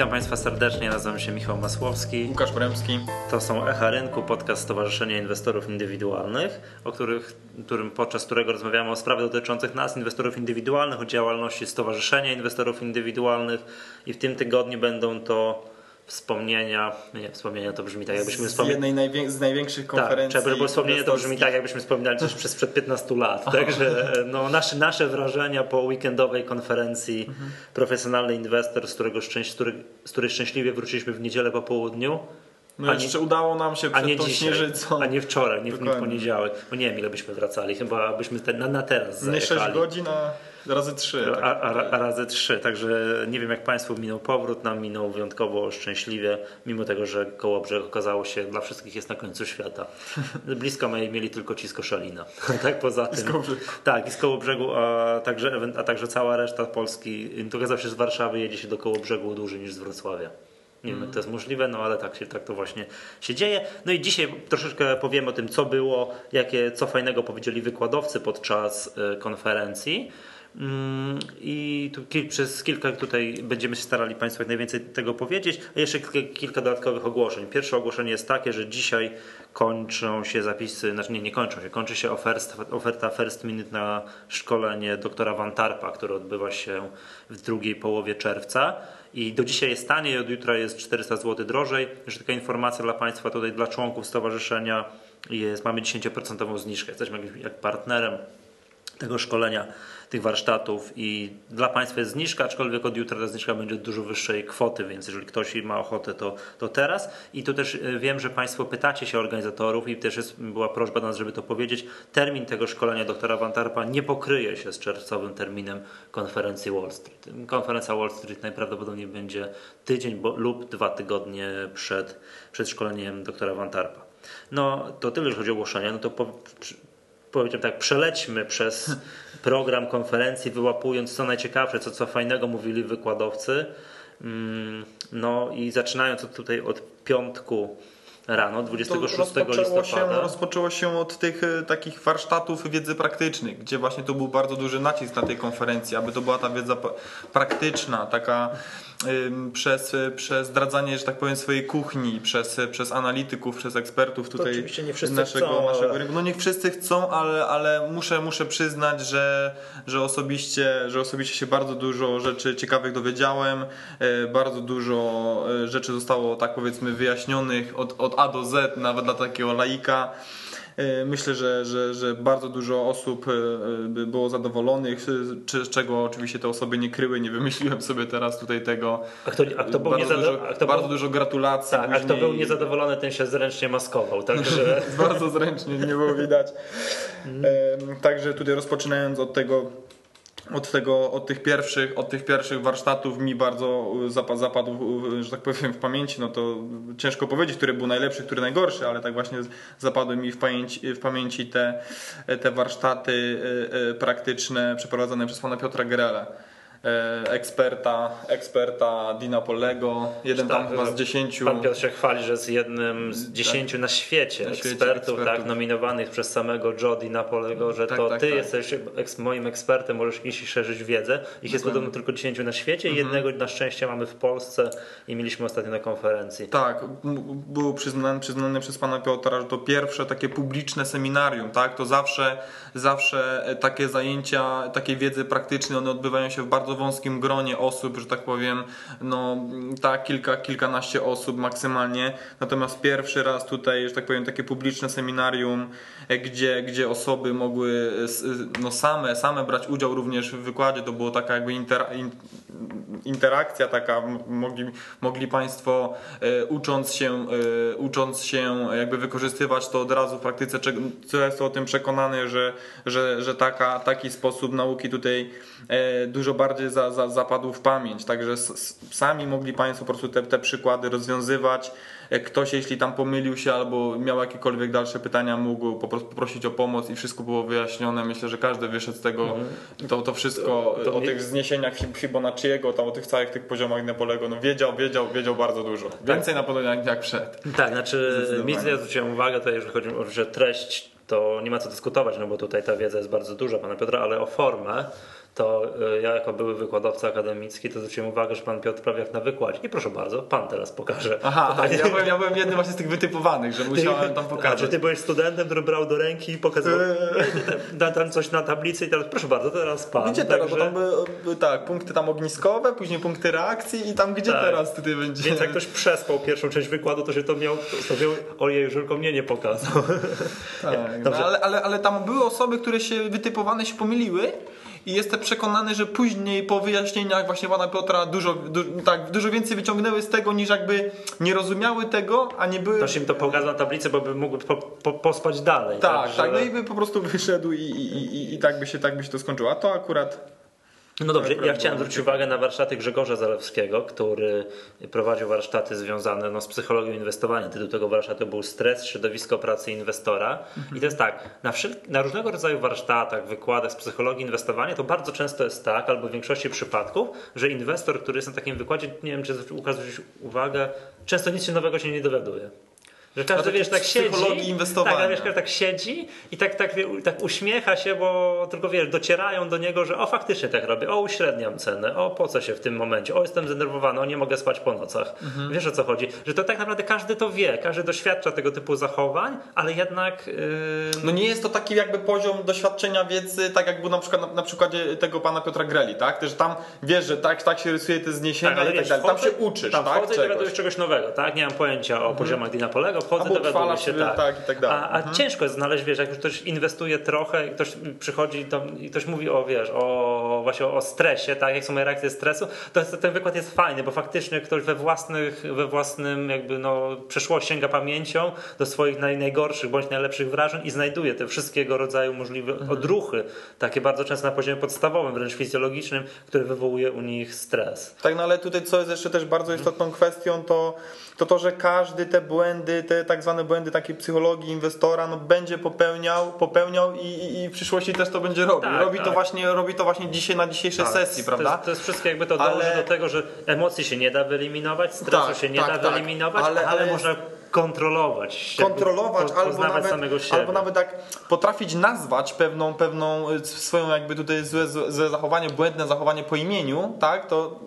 Witam Państwa serdecznie, nazywam się Michał Masłowski. Łukasz Poremski. To są Echa Rynku, podcast Stowarzyszenia Inwestorów Indywidualnych, o których, którym, podczas którego rozmawiamy o sprawach dotyczących nas, inwestorów indywidualnych, o działalności Stowarzyszenia Inwestorów Indywidualnych i w tym tygodniu będą to wspomnienia, nie, wspomnienia to brzmi tak jakbyśmy jednej najwię- z największych konferencji. Tak, bo wspomnienie to brzmi tak jakbyśmy wspominali coś przez przed 15 lat. Także no, nasze, nasze wrażenia po weekendowej konferencji mhm. Profesjonalny Inwestor, z, którego szczęś, z, której, z której szczęśliwie wróciliśmy w niedzielę po południu. No jeszcze nie, udało nam się przed a nie tą dzisiaj, śnieżycą. A nie wczoraj, nie w, nie w poniedziałek. Bo nie wiem ile byśmy wracali, chyba byśmy te, na, na teraz zajechali. Nie 6 godzin, a Razy trzy. Tak. A, a, a, razy trzy, także nie wiem jak Państwu minął powrót, nam minął wyjątkowo szczęśliwie, mimo tego, że Kołobrzeg okazało się dla wszystkich jest na końcu świata. Blisko mieli tylko ci z Koszalina. tak poza tym. Tak, i z Kołobrzegu, a także, a także cała reszta Polski. To okazał się z Warszawy jedzie się do Kołobrzegu dłużej niż z Wrocławia. Nie wiem, jak to jest możliwe, no ale tak, się, tak to właśnie się dzieje. No i dzisiaj troszeczkę powiem o tym, co było, jakie, co fajnego powiedzieli wykładowcy podczas e, konferencji. Mm, I tu przez kilka tutaj będziemy się starali Państwu jak najwięcej tego powiedzieć. A jeszcze kilka dodatkowych ogłoszeń. Pierwsze ogłoszenie jest takie, że dzisiaj kończą się zapisy, znaczy nie, nie kończą się, kończy się oferta, oferta First Minute na szkolenie doktora Van Tarpa, które odbywa się w drugiej połowie czerwca. I do dzisiaj jest taniej, od jutra jest 400 zł drożej. Jeszcze taka informacja dla Państwa tutaj, dla członków stowarzyszenia jest, mamy 10% zniżkę. Jesteśmy jak partnerem tego szkolenia tych warsztatów i dla Państwa jest zniżka, aczkolwiek od jutra ta zniżka będzie dużo wyższej kwoty, więc jeżeli ktoś ma ochotę, to, to teraz. I tu też e, wiem, że Państwo pytacie się organizatorów i też jest, była prośba do nas, żeby to powiedzieć. Termin tego szkolenia doktora Wantarpa nie pokryje się z czerwcowym terminem konferencji Wall Street. Konferencja Wall Street najprawdopodobniej będzie tydzień bo, lub dwa tygodnie przed, przed szkoleniem doktora Wantarpa. No to tyle, jeżeli chodzi o ogłoszenia. No to po, powiedziałem tak, przelećmy przez program konferencji, wyłapując co najciekawsze, co, co fajnego mówili wykładowcy. Mm, no i zaczynając od tutaj od piątku rano, 26 rozpoczęło listopada. Się, rozpoczęło się od tych e, takich warsztatów wiedzy praktycznych, gdzie właśnie to był bardzo duży nacisk na tej konferencji, aby to była ta wiedza praktyczna, taka przez, przez zdradzanie, że tak powiem, swojej kuchni, przez, przez analityków, przez ekspertów tutaj nie naszego, chcą, naszego rynku. No niech wszyscy chcą, ale, ale muszę, muszę przyznać, że, że, osobiście, że osobiście się bardzo dużo rzeczy ciekawych dowiedziałem, e, bardzo dużo e, rzeczy zostało, tak powiedzmy, wyjaśnionych od, od A do Z, nawet dla takiego laika. E, myślę, że, że, że bardzo dużo osób e, było zadowolonych, z czego oczywiście te osoby nie kryły, nie wymyśliłem sobie teraz tutaj tego. A kto, a kto był bardzo, dużo, kto bardzo dużo gratulacji. Tak, później. a kto był niezadowolony, ten się zręcznie maskował. Także... bardzo zręcznie, nie było widać. Mm. Także tutaj rozpoczynając od tego od, tego, od, tych pierwszych, od tych pierwszych warsztatów mi bardzo zapadł, że tak powiem, w pamięci. No to ciężko powiedzieć, który był najlepszy, który najgorszy, ale tak właśnie zapadły mi w pamięci, w pamięci te, te warsztaty e, praktyczne przeprowadzone przez pana Piotra Gerela E, eksperta, eksperta Dina Pollego, jeden tak, tam chyba z dziesięciu. Pan Piotr się chwali, że jest jednym z tak. dziesięciu tak, na świecie, na świecie ekspertów, ekspertów, tak, nominowanych przez samego Joe Dina Pollego, że tak, to tak, ty tak. jesteś moim ekspertem, możesz iść i szerzyć wiedzę. Ich jest podobno tylko dziesięciu na świecie mhm. jednego na szczęście mamy w Polsce i mieliśmy ostatnio na konferencji. Tak, był przyznany, przyznany przez pana Piotra, że to pierwsze takie publiczne seminarium, tak, to zawsze, zawsze takie zajęcia, takie wiedzy praktycznej, one odbywają się w bardzo bardzo wąskim gronie osób, że tak powiem, no tak, kilka, kilkanaście osób maksymalnie. Natomiast pierwszy raz tutaj, że tak powiem, takie publiczne seminarium, e, gdzie, gdzie osoby mogły no same, same brać udział również w wykładzie, to było taka jakby inter, interakcja taka, mogli, mogli Państwo e, ucząc się, e, ucząc się jakby wykorzystywać to od razu w praktyce, co jest o tym przekonany, że, że, że taka, taki sposób nauki tutaj dużo bardziej bardziej za, za, zapadł w pamięć. Także sami mogli Państwo po prostu te, te przykłady rozwiązywać. Ktoś, jeśli tam pomylił się albo miał jakiekolwiek dalsze pytania, mógł po prostu poprosić o pomoc i wszystko było wyjaśnione. Myślę, że każdy wyszedł z tego, mhm. to, to wszystko to, to o tych zniesieniach Fibonacciego, tam o tych całych tych poziomach Nepolego, no wiedział, wiedział, wiedział bardzo dużo. Tak. Więcej tak. na pewno jak, jak przed. Tak, znaczy mi ja zwróciłem uwagę tutaj, jeżeli chodzi o treść to nie ma co dyskutować, no bo tutaj ta wiedza jest bardzo duża pana Piotra, ale o formę, to y, ja jako były wykładowca akademicki to zwróciłem uwagę, że pan Piotr prawie jak na wykładzie. I proszę bardzo, pan teraz pokaże. Aha, ja, byłem, ja byłem jednym właśnie z tych wytypowanych, że musiałem tam pokazać. Czy ty byłeś studentem, który brał do ręki i pokazywał eee. tam coś na tablicy i teraz proszę bardzo, teraz pan. Gdzie teraz? Także... Bo tam były, tak, punkty tam ogniskowe, później punkty reakcji i tam gdzie tak. teraz tutaj będzie. Więc jak ktoś przespał pierwszą część wykładu, to się to miał, to miał ojej, Żurko mnie nie pokazał. Tak, no, ale, ale, ale tam były osoby, które się wytypowane się pomyliły i jestem przekonany, że później po wyjaśnieniach właśnie pana Piotra dużo, du, tak, dużo więcej wyciągnęły z tego niż jakby nie rozumiały tego, a nie były... Ktoś im to pokazał na tablicy, bo by mógł po, po, pospać dalej. Tak, tak, tak, no i by po prostu wyszedł i, i, i, i tak, by się, tak by się to skończyło. A to akurat no dobrze, ja chciałem zwrócić uwagę na warsztaty Grzegorza Zalewskiego, który prowadził warsztaty związane no, z psychologią inwestowania. Tytuł tego warsztatu był Stres, środowisko pracy inwestora. Mhm. I to jest tak, na, na, różnego rodzaju warsztatach, wykładach z psychologii inwestowania to bardzo często jest tak, albo w większości przypadków, że inwestor, który jest na takim wykładzie, nie wiem czy ukazać uwagę, często nic się nowego się nie dowiaduje. Że każdy, wiesz, tak siedzi, inwestowania. tak, wiesz, tak siedzi i tak, tak, tak uśmiecha się, bo tylko wiesz, docierają do niego, że o faktycznie tak robię, o uśredniam cenę, o po co się w tym momencie, o jestem zdenerwowany, o nie mogę spać po nocach. Mhm. Wiesz o co chodzi? Że to tak naprawdę każdy to wie, każdy doświadcza tego typu zachowań, ale jednak... Yy... No nie jest to taki jakby poziom doświadczenia wiedzy, tak jak był na przykład na, na przykładzie tego pana Piotra Greli, tak? Też tam wiesz, że tak, tak się rysuje te zniesienia tak, i tak dalej. Tam się uczysz, tam tak? I dowiadujesz czegoś nowego, tak? Nie mam pojęcia o mhm. poziomach Dina Polego, wchodzę, dowiaduję się, tak. tak. i tak dalej. A, a mhm. ciężko jest znaleźć, wiesz, jak już ktoś inwestuje trochę i ktoś przychodzi i ktoś mówi o, wiesz, o właśnie o stresie, tak, jak są moje reakcje stresu, to jest, ten wykład jest fajny, bo faktycznie ktoś we własnych, we własnym jakby no przeszłość sięga pamięcią do swoich naj, najgorszych bądź najlepszych wrażeń i znajduje te wszystkiego rodzaju możliwe mhm. odruchy, takie bardzo często na poziomie podstawowym, wręcz fizjologicznym, które wywołuje u nich stres. Tak, no ale tutaj co jest jeszcze też bardzo istotną kwestią, to to to, że każdy te błędy, te tak zwane błędy takiej psychologii inwestora, no będzie popełniał, popełniał i, i, i w przyszłości też to będzie robił. Tak, robi, tak. To właśnie, robi to właśnie dzisiaj na dzisiejszej tak. sesji, prawda? To jest, to jest wszystko jakby to ale... dąży do tego, że emocji się nie da wyeliminować, stresu tak, się nie tak, da tak. wyeliminować, ale, ale, ale można kontrolować. Kontrolować po, albo, nawet, samego siebie. albo nawet tak potrafić nazwać pewną, pewną swoją jakby tutaj złe, złe zachowanie, błędne zachowanie po imieniu, tak, to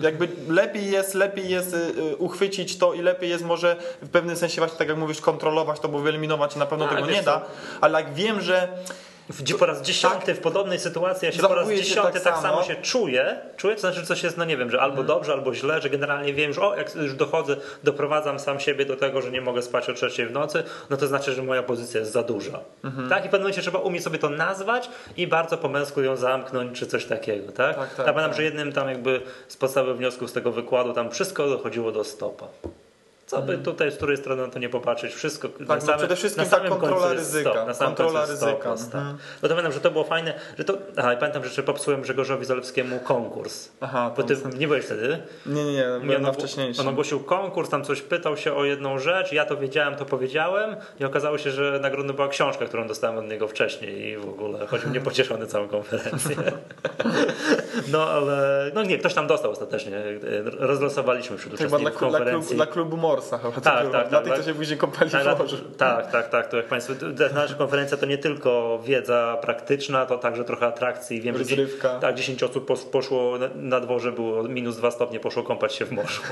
jakby lepiej jest, lepiej jest y, y, uchwycić to i lepiej jest może w pewnym sensie właśnie tak jak mówisz kontrolować to, bo wyeliminować na pewno A, tego nie da, ale jak wiem, że gdzie po raz dziesiąty tak, w podobnej sytuacji, ja się po raz dziesiąty tak, tak, samo. się czuję, czuję, to znaczy, że coś jest, no nie wiem, że albo mhm. dobrze, albo źle, że generalnie wiem, że o, jak już dochodzę, doprowadzam sam siebie do tego, że nie mogę spać o trzeciej w nocy, no to znaczy, że moja pozycja jest za duża. Mhm. Tak? I w pewnym momencie trzeba umieć sobie to nazwać i bardzo po męsku ją zamknąć, czy coś takiego, tak? tak, tak ja pamiętam, tak. że jednym tam jakby z podstawowych wniosków z tego wykładu tam wszystko dochodziło do stopa. Co by tutaj z której strony na to nie popatrzeć, wszystko tak, na no samym, przede wszystkim na samym ta kontrola ryzyka. Stop, na samym kontrola ryzyka. Stop, mhm. No to pamiętam, że to było fajne, że to, aha, pamiętam, że jeszcze popsułem Grzegorzowi Zalewskiemu konkurs. Aha, bo ty nie byłeś wtedy? Nie, nie, nie, byłem na wcześniejszym. On ogłosił konkurs, tam coś pytał się o jedną rzecz, ja to wiedziałem, to powiedziałem i okazało się, że nagrodą była książka, którą dostałem od niego wcześniej i w ogóle chodził niepocieszony całą konferencję. no ale, no nie, ktoś tam dostał ostatecznie, rozlosowaliśmy wśród uczestników dla, konferencji. Dla, klubu, dla klubu Morsa chyba. Tak, tak, dla tak, tych, co się później kąpali tak, w morzu. Tak, tak, tak. To jak Państwo, nasza konferencja to nie tylko wiedza praktyczna, to także trochę atrakcji. Wiem, Rozrywka. że tak, 10 osób poszło na dworze, było minus 2 stopnie, poszło kąpać się w morzu.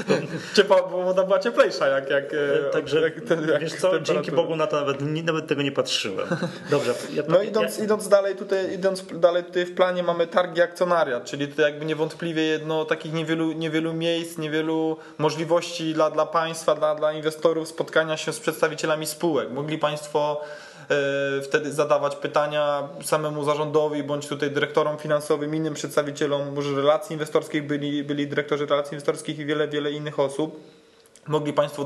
Ciepła, bo woda była cieplejsza jak, jak e, Także, jak, ten, jak wiesz co, dzięki Bogu na to nawet, nawet tego nie patrzyłem. Dobrze. Ja, no idąc, ja... idąc dalej tutaj, idąc dalej tutaj w planie mamy targi akcjonariat, czyli tutaj jakby niewątpliwie jedno takich niewielu, niewielu miejsc, niewielu możliwości dla, dla państwa, dla, dla inwestorów spotkania się z przedstawicielami spółek. Mogli Państwo e, wtedy zadawać pytania samemu zarządowi bądź tutaj dyrektorom finansowym, innym przedstawicielom może relacji inwestorskich, byli, byli dyrektorzy relacji inwestorskich i wiele, wiele innych osób mogli Państwo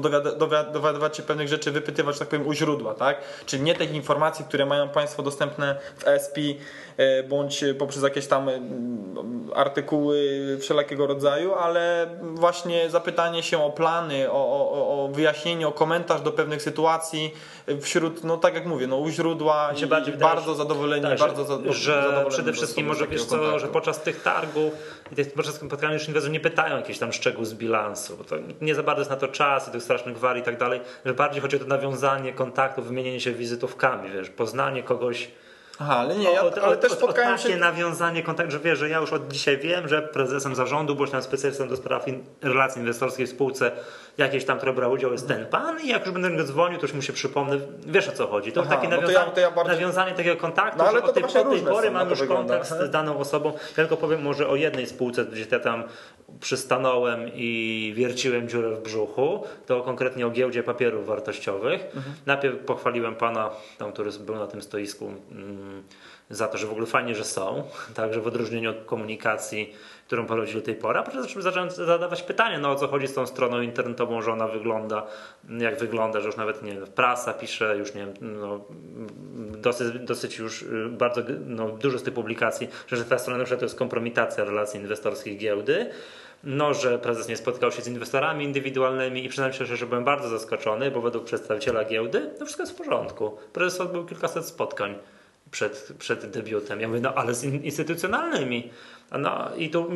dowiadywać się pewnych rzeczy, wypytywać, tak powiem, u źródła, tak? Czyli nie tych informacji, które mają Państwo dostępne w ESP, e, bądź poprzez jakieś tam artykuły wszelakiego rodzaju, ale właśnie zapytanie się o plany, o, o, o wyjaśnienie, o komentarz do pewnych sytuacji wśród, no tak jak mówię, no u źródła i, bardzo wydaje, zadowoleni, tak, bardzo że, że przede wszystkim może wiesz co, że podczas tych targów i tych, podczas spotkania już inwestorzy nie pytają jakichś tam szczegółów z bilansu, bo to nie za bardzo jest na to czas i tych strasznych gwar i tak dalej, że bardziej chodzi o to nawiązanie kontaktu, wymienienie się wizytówkami, wiesz, poznanie kogoś. Aha, ale nie, ja, o, ale o, też spotkałem o takie się... nawiązanie kontaktu, że wiesz, że ja już od dzisiaj wiem, że prezesem zarządu, bądź tam specjalistą do spraw in, relacji inwestorskich w spółce jakiejś tam, która brała udział, jest ten pan i jak już będę go dzwonił, to już mu się przypomnę, wiesz o co chodzi. To Aha, takie no to nawiązanie, ja- to ja bardziej- nawiązanie takiego kontaktu, No, ale że to od tej, od tej pory mam no to już wygląda. kontakt z daną osobą. Ja tylko powiem może o jednej spółce, gdzie ja tam przystanąłem i wierciłem dziurę w brzuchu, to konkretnie o giełdzie papierów wartościowych. Najpierw pochwaliłem pana, tam, który był na tym stoisku, mm, za to, że w ogóle fajnie, że są, także w odróżnieniu od komunikacji, którą prowadzili do tej pory, a potem zacząłem zadawać pytania, no o co chodzi z tą stroną internetową, że ona wygląda, jak wygląda, że już nawet nie wiem, prasa pisze, już nie wiem, no, dosyć, dosyć już y, bardzo no, dużo z tych publikacji, że ta strona to jest kompromitacja relacji inwestorskich giełdy, no, że prezes nie spotkał się z inwestorami indywidualnymi i przyznam się, że byłem bardzo zaskoczony, bo według przedstawiciela giełdy to wszystko jest w porządku. Prezes odbył kilkaset spotkań przed, przed debiutem. Ja mówię, no ale z in- instytucjonalnymi. No i tu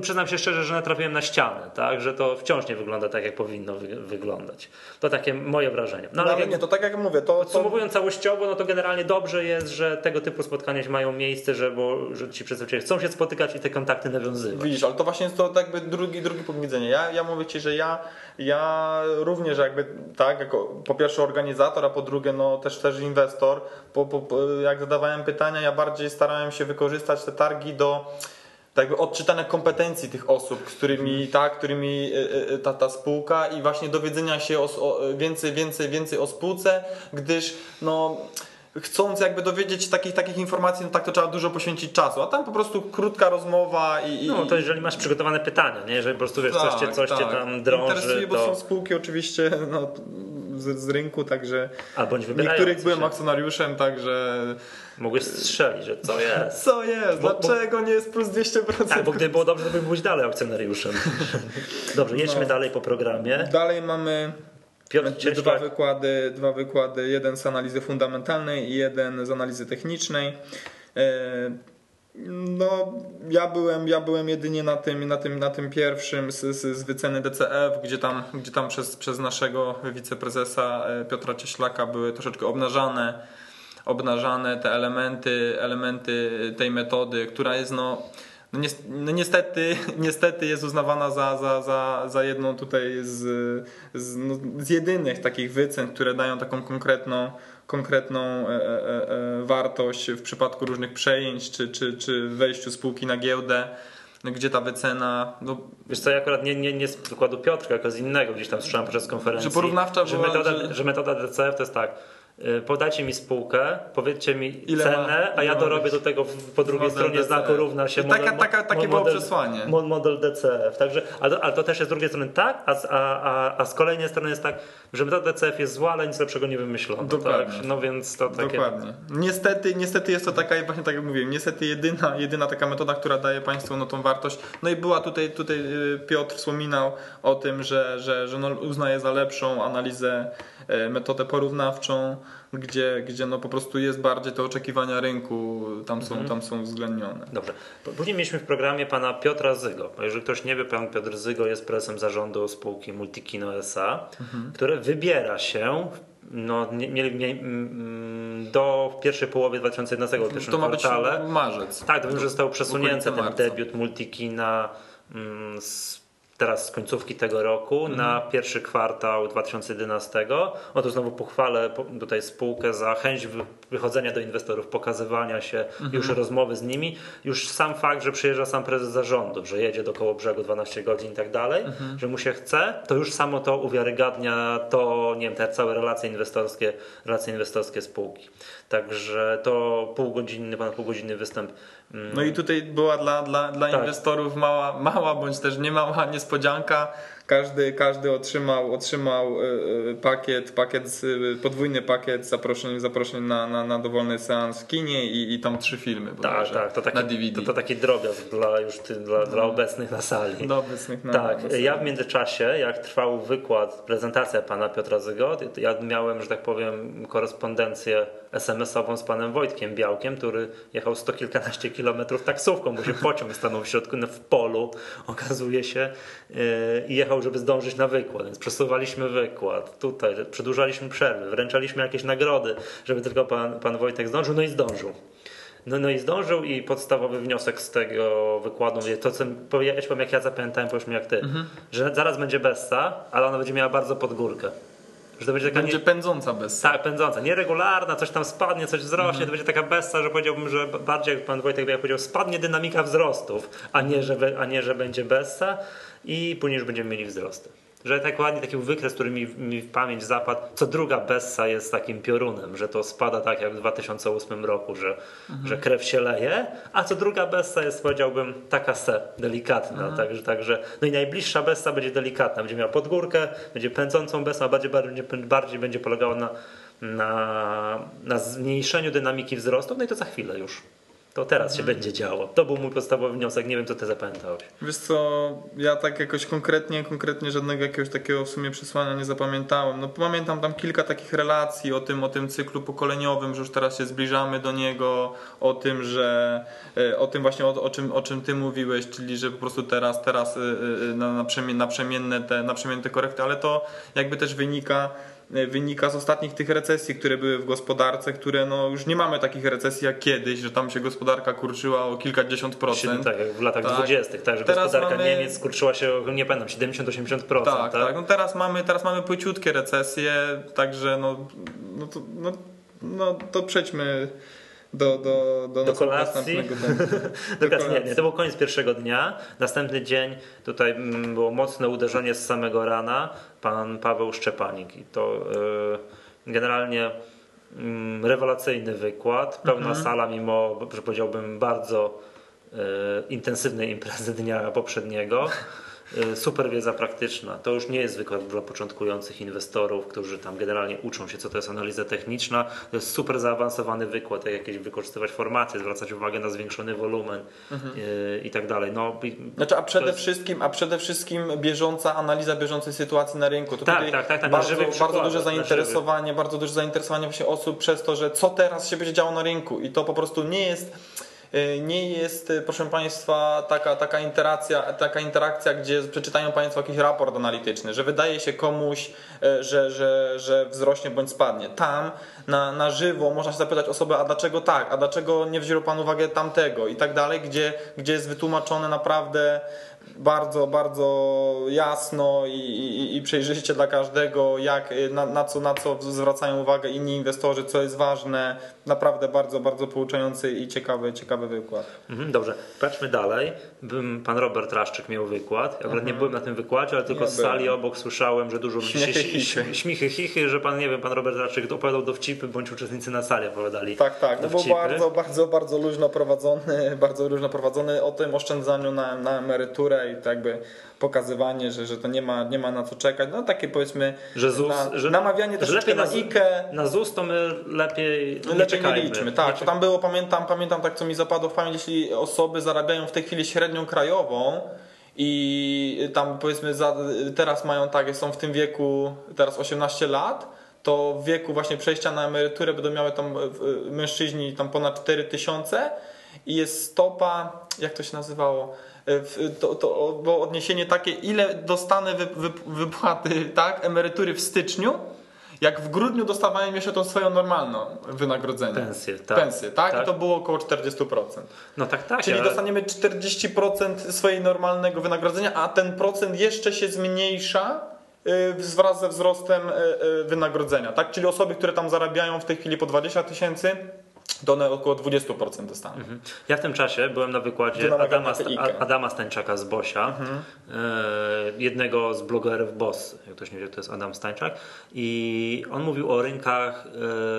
przyznam się szczerze, że natrafiłem na ścianę, tak, że to wciąż nie wygląda tak, jak powinno wy, wyglądać. To takie moje wrażenie. No, No, ale jak, nie, to tak jak mówię, to, to podsumowując całościowo, no to generalnie dobrze jest, że tego typu spotkania mają miejsce, że, bo, że ci przedstawiciele chcą się spotykać i te kontakty nawiązywać. Widzisz, ale to właśnie jest to jakby drugi, drugi punkt widzenia. Ja, ja mówię Ci, że ja, ja również jakby tak, jako po pierwsze organizator, a po drugie no też też inwestor, po, po, jak zadawałem pytania, ja bardziej starałem się wykorzystać te targi do tak jakby kompetencji tych osób, którymi, tak, którymi y, y, ta, ta spółka i właśnie dowiedzenia się o, o, więcej, więcej, więcej o spółce, gdyż no chcąc jakby dowiedzieć takich, takich informacji, no tak to trzeba dużo poświęcić czasu, a tam po prostu krótka rozmowa i... i No to jeżeli masz przygotowane pytania, nie? Jeżeli po prostu wiesz, coś, cię, coś cię tam drąży, Tak, Interesuje, bo to... są spółki oczywiście no, z, z rynku, także A bądź niektórych byłem się. akcjonariuszem, także Mogłeś strzelić, że co jest. co jest, Bo- bo- dlaczego nie jest plus 200%? Tak, bo gdyby było dobrze, to by byłeś dalej akcjonariuszem. Dobrze, jedźmy No. dalej po programie. Dalej mamy Piotr dwa Cieślak, wykłady, dwa wykłady, jeden z analizy fundamentalnej i jeden z analizy technicznej. E, No, ja byłem, ja byłem jedynie na tym, na tym, na tym pierwszym z, z, z wyceny DCF, gdzie tam, gdzie tam przez, przez naszego wiceprezesa e, Piotra Cieślaka były troszeczkę obnażane, obnażane te elementy, elementy tej metody, która jest no, no, nies- no niestety, niestety jest uznawana za, za, za, za jedną tutaj z, z, no, z jedynych takich wycen, które dają taką konkretną, konkretną e, e, e, wartość w przypadku różnych przejęć czy, czy, czy wejściu spółki na giełdę, gdzie ta wycena no, wiesz co, ja akurat nie, nie, nie z przykładu Piotrka, tylko z innego, gdzieś tam słyszałem podczas konferencji. Że porównawcza że była, metoda, że- że... metoda DCF to jest tak, podajcie mi spółkę, powiedzcie mi Ile cenę, ma- a ja dorobię do tego po drugiej stronie DCF. znaku równa się taka- model, taka- takie było model, przesłanie. mo- Model DCF, także, ale, ale to też jest z drugiej strony tak, a, z- a, a, z kolejnej strony jest tak, że metoda DCF jest zła, ale nic lepszego nie wymyślono. Dokładnie. Tak? No więc to takie... Dokładnie. Niestety, niestety jest to taka, właśnie tak jak mówiłem, niestety jedyna, jedyna taka metoda, która daje Państwu no, tą wartość. No i była tutaj, tutaj y, Piotr wspominał o tym, że, że, że no, uznaje za lepszą analizę, e, metodę porównawczą, gdzie, gdzie no, po prostu jest bardziej te oczekiwania rynku, tam są, Mhm. tam są uwzględnione. Dobrze. Później mieliśmy w programie pana Piotra Zygo. Bo Jeżeli ktoś nie wie, pan Piotr Zygo jest prezesem zarządu spółki Multikino SA, które wybiera się no, nie, nie, nie, mm, do pierwszej połowy 2011 w pierwszym To ma być kwartale. marzec. Tak, to wiem, że został przesunięty ten marca. debiut Multikina mm, z, teraz z końcówki tego roku Mhm. na pierwszy kwartał 2011. Oto znowu pochwalę po- tutaj spółkę za chęć wy- wychodzenia do inwestorów, pokazywania się, Mhm. już rozmowy z nimi. Już sam fakt, że przyjeżdża sam prezes zarządu, że jedzie do koło brzegu 12 godzin i tak dalej, Mhm. że mu się chce, to już samo to uwiarygadnia to, nie wiem, te całe relacje inwestorskie, relacje inwestorskie spółki. Także to półgodzinny, ponad półgodzinny występ mm, No i tutaj była dla, dla, dla Tak. inwestorów mała, mała bądź też nie mała niespodzianka. Każdy, każdy otrzymał, otrzymał y, y, pakiet, pakiet y, podwójny pakiet zaproszeń, zaproszeń na, na, na dowolny seans w kinie i, i tam trzy filmy. Tak, tak, to taki, na DVD. to, to taki drobiazg dla już ty, dla, dla obecnych na sali. Dla obecnych na Tak, ja w międzyczasie, jak trwał wykład, prezentacja pana Piotra Zygo, ja miałem, że tak powiem, korespondencję SMS-ową z panem Wojtkiem Białkiem, który jechał sto kilkanaście kilometrów taksówką, bo się pociąg stanął w środku, no, w polu, okazuje się, i jechał przyjechał, żeby zdążyć na wykład, więc przesuwaliśmy wykład. Tutaj przedłużaliśmy przerwy, wręczaliśmy jakieś nagrody, żeby tylko pan, pan Wojtek zdążył, no i zdążył. No, no i zdążył i podstawowy wniosek z tego wykładu, to co ja powiem, jak ja zapamiętałem, powiesz mi jak ty, mhm. że zaraz będzie Bessa, ale ona będzie miała bardzo pod górkę. Że to będzie taka będzie nie... pędząca bessa. Tak, pędząca, nieregularna, coś tam spadnie, coś wzrośnie, mhm. to będzie taka bessa, że powiedziałbym, że bardziej jak pan Wojtek jak powiedział, spadnie dynamika wzrostów, a nie, że, a nie, że będzie bessa i później już będziemy mieli wzrosty że tak ładnie taki wykres, który mi, mi, w pamięć zapadł, co druga Bessa jest takim piorunem, że to spada tak jak w 2008 roku, że, mhm. że krew się leje, a co druga Bessa jest powiedziałbym taka se, delikatna, mhm. także, także no i najbliższa Bessa będzie delikatna, będzie miała podgórkę, będzie pędzącą Bessą, a bardziej, bardziej, bardziej będzie polegała na, na, na zmniejszeniu dynamiki wzrostu, no i to za chwilę już to teraz się hmm. będzie działo. To był mój podstawowy wniosek, nie wiem co ty zapamiętałeś. Wiesz co, ja tak jakoś konkretnie, konkretnie żadnego jakiegoś takiego w sumie przesłania nie zapamiętałem. No pamiętam tam kilka takich relacji o tym, o tym cyklu pokoleniowym, że już teraz się zbliżamy do niego, o tym, że e, o tym właśnie o, o czym, o czym ty mówiłeś, czyli że po prostu teraz, teraz e, e, na, na, przemienne te, na przemienne te korekty, ale to jakby też wynika wynika z ostatnich tych recesji, które były w gospodarce, które no już nie mamy takich recesji jak kiedyś, że tam się gospodarka kurczyła o kilkadziesiąt procent. Tak, jak w latach tak. 20., tak, że teraz gospodarka mamy... Niemiec kurczyła się o, nie pamiętam, 70-80%. Tak, tak, tak. No teraz mamy, teraz mamy płyciutkie recesje, także no, no, to, no, no to przejdźmy do, do, do, do kolacji. do kolacji. Nie, nie, to był koniec pierwszego dnia. Następny dzień tutaj mm, było mocne uderzenie z samego rana. Pan Paweł Szczepanik. I to yy, generalnie yy, rewelacyjny wykład. Pełna mhm. sala, mimo, że powiedziałbym, bardzo yy, intensywnej imprezy dnia poprzedniego. Y, super wiedza praktyczna. To już nie jest wykład dla początkujących inwestorów, którzy tam generalnie uczą się, co to jest analiza techniczna. To jest super zaawansowany wykład, jak jakieś wykorzystywać formacje, zwracać uwagę na zwiększony wolumen mhm. Y, i tak dalej. No, znaczy, a przede jest... wszystkim, a przede wszystkim bieżąca analiza bieżącej sytuacji na rynku. To tak, tak, tak, tak, bardzo, bardzo duże zainteresowanie, bardzo duże zainteresowanie właśnie osób przez to, że co teraz się będzie działo na rynku i to po prostu nie jest nie jest, e, proszę Państwa, taka, taka, interakcja, taka interakcja, gdzie przeczytają Państwo jakiś raport analityczny, że wydaje się komuś, e, że, że, że wzrośnie bądź spadnie. Tam na, na żywo można się zapytać osoby, a dlaczego tak, a dlaczego nie wziął Pan uwagę tamtego i tak dalej, gdzie, gdzie jest wytłumaczone naprawdę bardzo, bardzo jasno i, i, i przejrzyście dla każdego, jak, na, na, co, na co zwracają uwagę inni inwestorzy, co jest ważne. Naprawdę bardzo, bardzo pouczający i ciekawy, ciekawy wykład. Mhm, dobrze, patrzmy dalej. Pan Robert Raszczyk miał wykład. Ja akurat mhm. nie byłem na tym wykładzie, ale tylko z sali obok słyszałem, że dużo śmiechy, chichy. śmichy, chichy, że pan, nie wiem, pan Robert Raszczyk opowiadał dowcipy, bądź uczestnicy na sali opowiadali. Tak, tak. No był bardzo, bardzo, bardzo luźno prowadzony, bardzo luźno prowadzony o tym oszczędzaniu na, na emeryturę i to jakby pokazywanie, że, że to nie ma, nie ma na co czekać. No takie powiedzmy że ZUS, na, że, namawianie też na, IKE. Na ZUS to my lepiej nie lepiej. Nie liczmy. Tak, nie tam było, pamiętam, pamiętam tak co mi zapadło w pamięć, jeśli osoby zarabiają w tej chwili średnią krajową, i tam powiedzmy za, teraz mają tak, są w tym wieku teraz 18 lat, to w wieku właśnie przejścia na emeryturę będą miały tam mężczyźni tam ponad 4000 tysiące i jest stopa, jak to się nazywało? to, to było odniesienie takie, ile dostanę wy, wy, wypłaty, tak, emerytury w styczniu, jak w grudniu dostawałem jeszcze tą swoją normalną wynagrodzenie. Pensję, tak. Pensję, tak? tak? I to było około 40%. No tak, tak. Czyli ale... dostaniemy 40% swojej normalnego wynagrodzenia, a ten procent jeszcze się zmniejsza y, wraz ze wzrostem y, y, wynagrodzenia, tak? Czyli osoby, które tam zarabiają w tej chwili po 20 tysięcy, to one około 20% dostaną. Mhm. Ja w tym czasie byłem na wykładzie Adama, Adama Stańczaka z Bosia, mhm. E, jednego z blogerów Boss, jak ktoś nie wie, to jest Adam Stańczak i on mówił o rynkach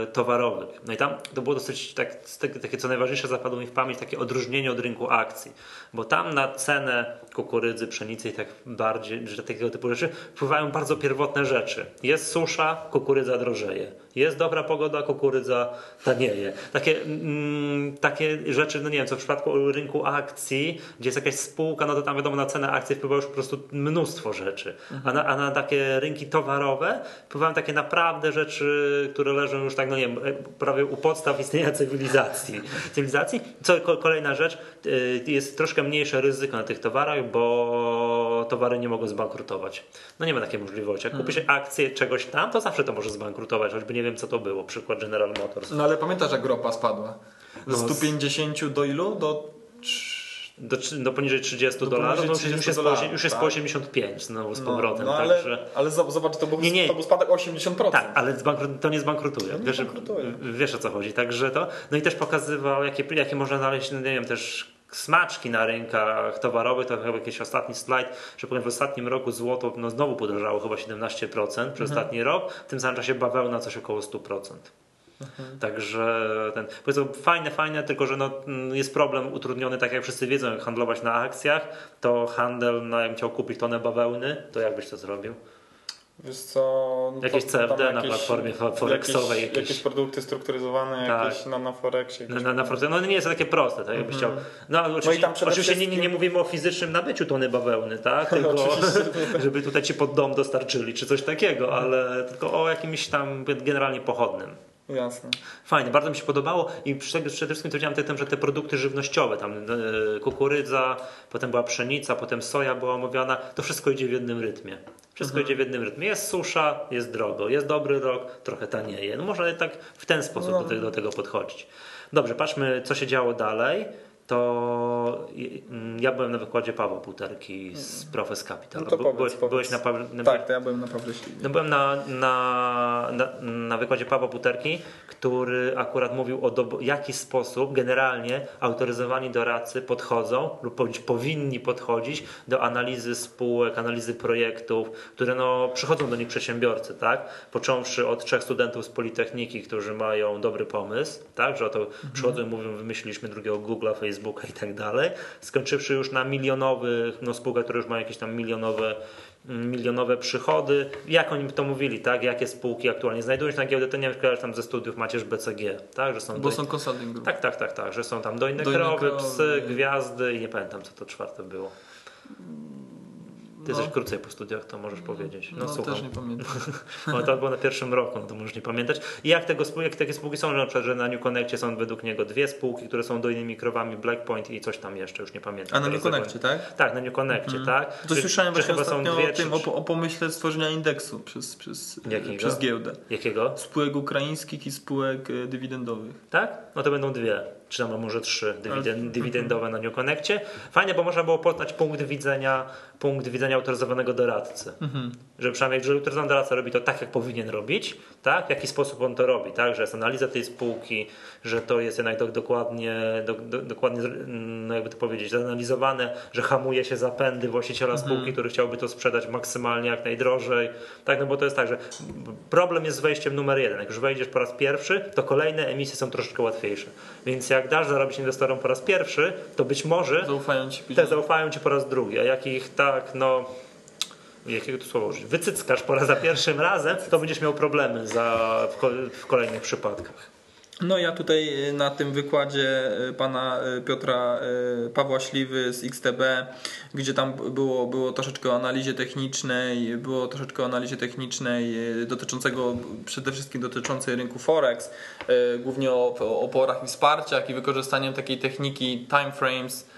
e, towarowych. No i tam to było dosyć tak, takie, co najważniejsze zapadło mi w pamięć, takie odróżnienie od rynku akcji, bo tam na cenę kukurydzy, pszenicy i tak bardziej, że takiego typu rzeczy wpływają bardzo pierwotne rzeczy. Jest susza, kukurydza drożeje Jest dobra pogoda, kukurydza tanieje. Takie, mm, takie rzeczy, no nie wiem, co w przypadku rynku akcji, gdzie jest jakaś spółka, no to tam wiadomo na cenę akcji wpływa już po prostu mnóstwo rzeczy. A, na, a na takie rynki towarowe wpływają takie naprawdę rzeczy, które leżą już tak, no nie wiem, prawie u podstaw istnienia cywilizacji. cywilizacji. Co kolejna rzecz, y, jest troszkę mniejsze ryzyko na tych towarach, bo towary nie mogą zbankrutować. No nie ma takiej możliwości. Jak kupisz akcję czegoś tam, to zawsze to może zbankrutować, choćby nie wiem co to było. Przykład General Motors. No ale pamiętasz jak ropa spadła? Z No, 150 do ilu? Do Do, do poniżej 30 Do dolarów, no poniżej już jest, 30 po, już jest po tak. 85 znowu z no, powrotem. no, ale, także... ale z- zobacz, to był, Nie, nie. to był spadek 80%. Tak, ale to nie zbankrutuje. nie wiesz, zbankrutuje. wiesz o co chodzi. Także to. No i też pokazywał, jakie, jakie można znaleźć, no nie wiem, też smaczki na rynkach towarowych. To chyba jakiś ostatni slajd, że powiem, w ostatnim roku złoto no, znowu podrożało chyba 17% przez Mhm. ostatni rok. W tym samym czasie bawełna coś około 100%. Mhm. Także ten, powiedzmy, fajne, fajne, tylko że no, mm, jest problem utrudniony, tak jak wszyscy wiedzą, jak handlować na akcjach, to handel, no, jakbym chciał kupić tonę bawełny, to jak byś to zrobił? Wiesz co, no Jakieś CFD na jakieś- platformie fo- forexowej Jakieś, jakieś. produkty strukturyzowane, Tak. jakieś na, na Forexie. Na, na, na froncie. No nie jest takie proste, tak jakbyś chciał. No, ale i oczywiście, przede oczywiście nie, nie, mówimy o fizycznym nabyciu tony bawełny, tak? Tylko żeby tutaj ci pod dom dostarczyli, czy coś takiego, ale tylko o jakimś tam generalnie pochodnym. Jasne. Fajnie, bardzo mi się podobało i przede przede wszystkim to widziałem tym, że te produkty żywnościowe, tam e, kukurydza, potem była pszenica, potem soja była omawiana, to wszystko idzie w jednym rytmie. Wszystko idzie w jednym rytmie. Jest susza, jest drogo, jest dobry rok, trochę tanieje. No można tak w ten sposób No. do, tego, do tego podchodzić. Dobrze, patrzmy co się działo dalej. To mm, ja byłem na wykładzie Pawła Puterki z Profes Capital. No to powiedz, byłeś, powiedz. byłeś na, na, Tak, to ja byłem naprawdę śliwny. no byłem na, na, na, na wykładzie Pawła Puterki, który akurat mówił o w jaki sposób generalnie autoryzowani doradcy podchodzą lub powinni podchodzić do analizy spółek, analizy projektów, które no, przychodzą do nich przedsiębiorcy, tak? Począwszy od trzech studentów z Politechniki, którzy mają dobry pomysł, tak? Że oto przychodzą i mówią, wymyśliliśmy drugiego Google'a, Facebooka i tak dalej, skończywszy już na milionowych, no spółkach, które już mają jakieś tam milionowe milionowe przychody. Jak oni to mówili, tak? Jakie spółki aktualnie znajdują się na giełdzie, to nie wiem, czy tam ze studiów macierz BCG, tak? Że są Bo doj- są consulting group. tak, tak, tak, tak, że są tam dojne, Dojne krowy, krowy. psy, gwiazdy i nie pamiętam, co to czwarte było. Ty No. jesteś krócej po studiach, to możesz powiedzieć. No, No, słucham. też nie pamiętam. No, to było na pierwszym roku, no to możesz nie pamiętać. I jak, tego, jak takie spółki są, że na przykład, że na New Connectie są według niego dwie spółki, które są dojnymi krowami, Blackpoint i coś tam jeszcze, już nie pamiętam. A na New Connectie, tak? Tak, na New Connectie, tak. To Czy- słyszałem czy właśnie chyba dwie, o tym, czy- o, o pomyśle stworzenia indeksu przez, przez, Jakiego? przez giełdę. Jakiego? Spółek ukraińskich i spółek e, dywidendowych. Tak? No to będą dwie, czy tam może trzy dywiden- dywidendowe na New Connectie. Fajnie, bo można było poznać punkt widzenia, punkt widzenia autoryzowanego doradcy. Że przynajmniej, że autoryzowany doradca robi to tak, jak powinien robić, tak? W jaki sposób on to robi, tak? Że jest analiza tej spółki, że to jest jednak do, dokładnie, do, do, dokładnie, no jakby to powiedzieć, zanalizowane, że hamuje się zapędy właściciela spółki, który chciałby to sprzedać maksymalnie jak najdrożej. Tak, no bo to jest tak, że problem jest z wejściem numer jeden. Jak już wejdziesz po raz pierwszy, to kolejne emisje są troszeczkę łatwiejsze. Więc jak dasz zarobić inwestorom po raz pierwszy, to być może Zaufają ci te zaufają ci po raz drugi, a jak ich tak, no jakiego tu słowa użyć, wycyckasz po raz za pierwszym razem, to będziesz miał problemy za, w, w kolejnych przypadkach. No ja tutaj y, na tym wykładzie y, pana y, Piotra Pawła Śliwy z XTB, gdzie tam było, było troszeczkę o analizie technicznej, było troszeczkę o analizie technicznej dotyczącego, przede wszystkim dotyczącej rynku Forex, głównie o, oporach i wsparciach i wykorzystaniem takiej techniki time frames, e,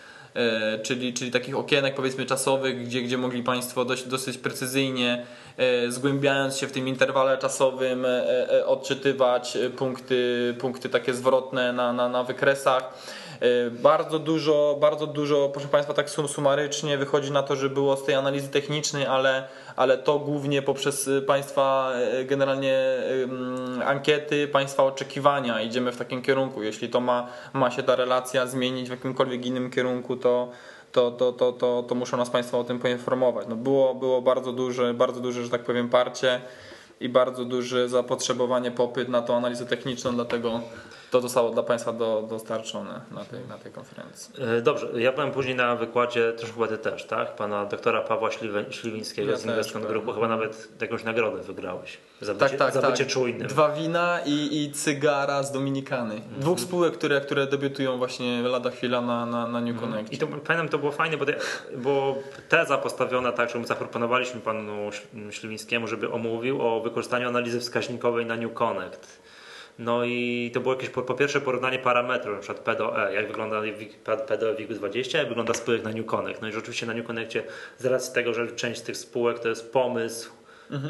czyli, czyli takich okienek powiedzmy czasowych, gdzie, gdzie mogli Państwo dość, dosyć precyzyjnie, e, zgłębiając się w tym interwale czasowym, e, e, odczytywać e, punkty, punkty takie zwrotne na, na, na wykresach. E, Bardzo dużo, bardzo dużo, proszę Państwa, tak sum- sumarycznie wychodzi na to, że było z tej analizy technicznej, ale, ale to głównie poprzez e, Państwa e, generalnie ankiety, Państwa oczekiwania idziemy w takim kierunku. Jeśli to ma, ma się ta relacja zmienić w jakimkolwiek innym kierunku, to, to, to, to, to, to muszą nas Państwo o tym poinformować. No było, było bardzo duże, bardzo duże, że tak powiem, parcie i bardzo duże zapotrzebowanie, popyt na tą analizę techniczną, dlatego to zostało dla Państwa do, dostarczone na tej, na tej konferencji. E, dobrze, ja byłem później na wykładzie, też chyba ty też, tak? Pana doktora Pawła Śliwińskiego Ja z Investment byłem. Groupu, chyba nawet jakąś nagrodę wygrałeś. Za Tak, bycie, tak, za tak. bycie czujnym. Dwa wina i, i cygara z Dominikany. Mhm. Dwóch spółek, które, które debiutują właśnie lada chwila na, na, na New Connect. I to pamiętam, to było fajne, bo, te, bo teza postawiona tak, że my zaproponowaliśmy panu Śl- Śliwińskiemu, żeby omówił o wykorzystaniu analizy wskaźnikowej na New Connect. No i to było jakieś po, po pierwsze porównanie parametrów, na przykład PDOE, jak wygląda WIG- PDOE WIG-20, jak wygląda spółek na New Connect. No i rzeczywiście na New Connectie z racji tego, że część z tych spółek to jest pomysł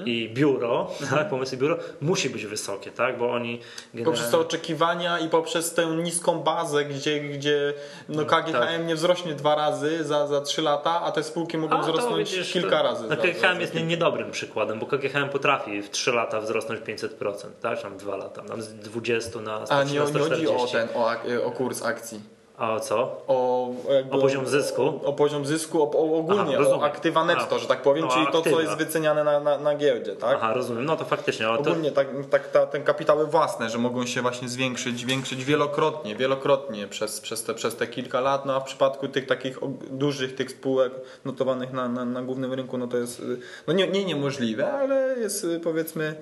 i biuro, tak, pomysł i biuro, musi być wysokie, tak, bo oni Poprzez te oczekiwania i poprzez tę niską bazę, gdzie, gdzie no KGHM tak. nie wzrośnie dwa razy za, za trzy lata, a te spółki mogą A, wzrosnąć widzisz, kilka to, razy. No, KGHM za- jest nie- niedobrym przykładem, bo KGHM potrafi w 3 lata wzrosnąć 500%, tak? Tam 2 lata, tam z 20 na 100, A nie, nie chodzi o 140. ten, o, o kurs akcji. A o co? O, jakby O poziom zysku? O, poziom zysku, o, o ogólnie, Aha, rozumiem. o aktywa netto, A, że tak powiem, no, czyli to, co aktywa. jest wyceniane na, na, na giełdzie, tak? Aha, rozumiem. No to faktycznie, ale to, Ogólnie tak, tak ta, ten kapitały własne, że mogą się właśnie zwiększyć, zwiększyć wielokrotnie, wielokrotnie przez, przez, te, przez te kilka lat, no a w przypadku tych takich dużych tych spółek notowanych na, na, na głównym rynku, no to jest y, no nie, nie niemożliwe, ale jest y, powiedzmy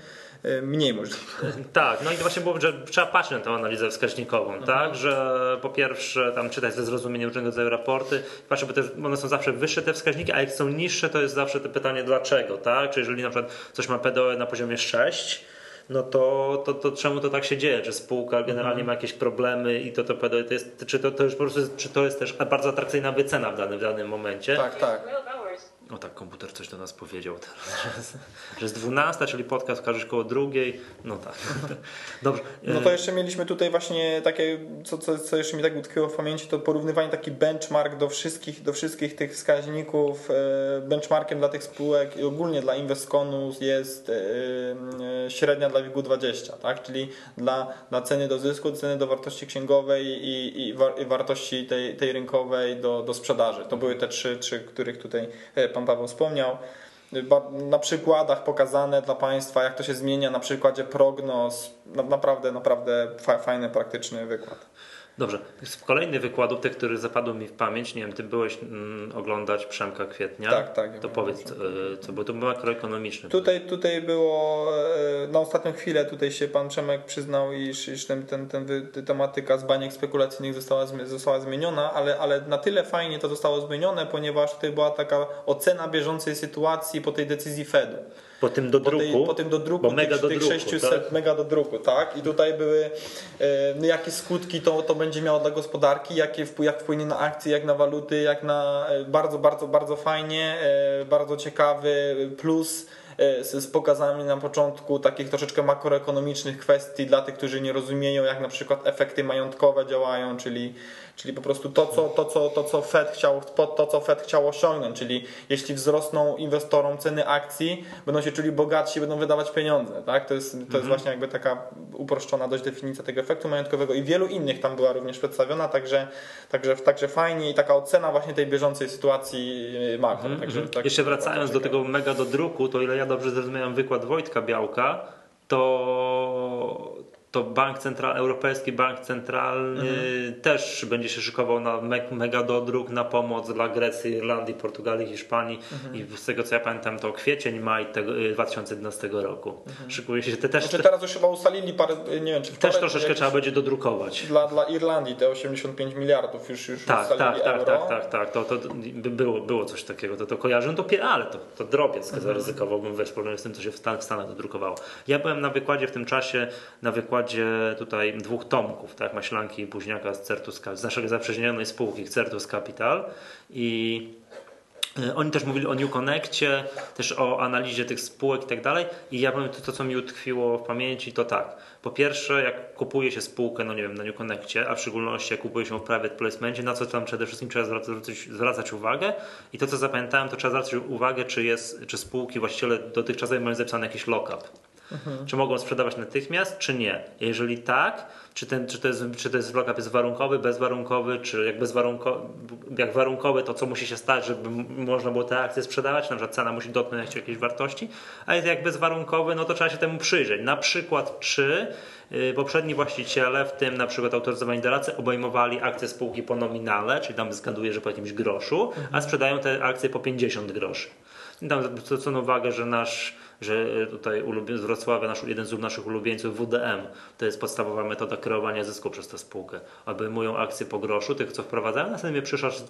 mniej możliwe. tak, no i to właśnie było, że trzeba patrzeć na tę analizę wskaźnikową, Mhm. tak? Że po pierwsze tam czytać ze zrozumieniem różnego rodzaju raporty, patrzę, bo te, one są zawsze wyższe te wskaźniki, a jak są niższe, to jest zawsze to pytanie dlaczego, tak? Czy jeżeli na przykład coś ma PDOE na poziomie 6, no to, to, to czemu to tak się dzieje? Czy spółka generalnie Mhm. ma jakieś problemy i to, to PDOE to jest, czy to, to już po prostu, jest- czy to jest też bardzo atrakcyjna wycena w danym, w danym momencie? Tak, tak. O tak, komputer coś do nas powiedział teraz, że jest 12, czyli podcast każesz koło drugiej, no tak. Dobrze. No to jeszcze mieliśmy tutaj właśnie takie, co, co, co jeszcze mi tak utkwiło w pamięci, to porównywanie taki benchmark do wszystkich, do wszystkich tych wskaźników. E, Benchmarkiem dla tych spółek i ogólnie dla Investconu jest e, e, średnia dla WIG-20, tak? czyli dla, dla ceny do zysku, ceny do wartości księgowej i, i, war, i wartości tej, tej rynkowej do, do sprzedaży. To były te trzy, trzy, których tutaj e, Pan Paweł wspomniał na przykładach pokazane dla Państwa, jak to się zmienia na przykładzie prognoz. Na- Naprawdę, naprawdę fa- fajny, praktyczny wykład. Dobrze. Z kolejnych wykładów, tych, które zapadły mi w pamięć, nie wiem, ty byłeś mm, oglądać Przemka Kwietnia. Tak, tak, To powiedz, e, co, bo to był makroekonomiczny. Tutaj, tutaj było e, na ostatnią chwilę, tutaj się Pan Przemek przyznał, iż, iż ten, ten, ten, tematyka z baniek spekulacyjnych została, została zmieniona, ale, ale na tyle fajnie to zostało zmienione, ponieważ tutaj była taka ocena bieżącej sytuacji po tej decyzji Fedu. Po tym do po, druku. tej, po tym do druku, bo mega tych, do tych druku, 600 tak? mega do druku, tak? I tutaj były e, no jakie skutki to, to będzie miało dla gospodarki, jakie jak wpłynie na akcje, jak na waluty, jak na e, bardzo, bardzo, bardzo fajnie, e, bardzo ciekawy plus e, z, z pokazami na początku takich troszeczkę makroekonomicznych kwestii dla tych, którzy nie rozumieją, jak na przykład efekty majątkowe działają, czyli, czyli po prostu to, co, to, co, to, co Fed chciał, to, co Fed chciał osiągnąć, czyli jeśli wzrosną inwestorom ceny akcji, będą się czuli bogatsi, będą wydawać pieniądze, tak? To jest, to Mhm. jest właśnie jakby taka uproszczona dość definicja tego efektu majątkowego i wielu innych tam była również przedstawiona, także, także, także fajnie i taka ocena właśnie tej bieżącej sytuacji e, makro. Także, tak, Mhm. Jeszcze wracając do tego mega do druku, to ile ja dobrze zrozumiałem wykład Wojtka Białka, to, to bank central, Europejski Bank Centralny Mhm. też będzie się szykował na me, mega dodruk, na pomoc dla Grecji, Irlandii, Portugalii, Hiszpanii Mhm. i z tego co ja pamiętam to kwiecień, maj tego, y, 2011 roku. Szykuje się, te też, Znaczy teraz już chyba ustalili parę, nie wiem czy też troszeczkę jakieś- trzeba będzie dodrukować. Dla, dla Irlandii te 85 miliardów już, już Tak, ustalili tak, tak, euro. tak, tak, tak. To, to by było, było coś takiego, to, to kojarzę, no to pie, ale to, to drobiec, Mhm. zaryzykowałbym wiesz, porównaniu z tym, co się w Stanach dodrukowało. Ja byłem na wykładzie w tym czasie, na wykładzie tutaj dwóch tomków, tak, Maślanki i Późniaka z Certus, Capital, z naszej zaprzyjaźnionej spółki Certus Capital i e, oni też mówili o New Connectie, też o analizie tych spółek i tak dalej. I ja powiem to, to, co mi utkwiło w pamięci, to tak. Po pierwsze, jak kupuje się spółkę, no nie wiem, na New Connectie, a w szczególności jak kupuje się w private placementie, na co tam przede wszystkim trzeba zwracać, zwracać uwagę. I to, co zapamiętałem, to trzeba zwracać uwagę, czy, jest, czy spółki właściciele dotychczas mają zapisany jakiś lock-up. Mhm. Czy mogą sprzedawać natychmiast, czy nie? Jeżeli tak, czy, ten, czy, to jest, czy to jest jest warunkowy, bezwarunkowy, czy jak, bezwarunkowy, jak warunkowy, to co musi się stać, żeby można było te akcje sprzedawać, na przykład cena musi dotknąć jakiejś wartości, a jak bezwarunkowy, no to trzeba się temu przyjrzeć. Na przykład, czy y, poprzedni właściciele, w tym na przykład autoryzowani doradcy, obejmowali akcje spółki po nominale, czyli tam zgaduję, że po jakimś groszu, a sprzedają te akcje po 50 groszy. I tam zwrócono uwagę, że nasz że tutaj z Wrocławia, nasz, jeden z naszych ulubieńców WDM, to jest podstawowa metoda kreowania zysku przez tę spółkę. Obejmują akcje po groszu, tych co wprowadzają, następnie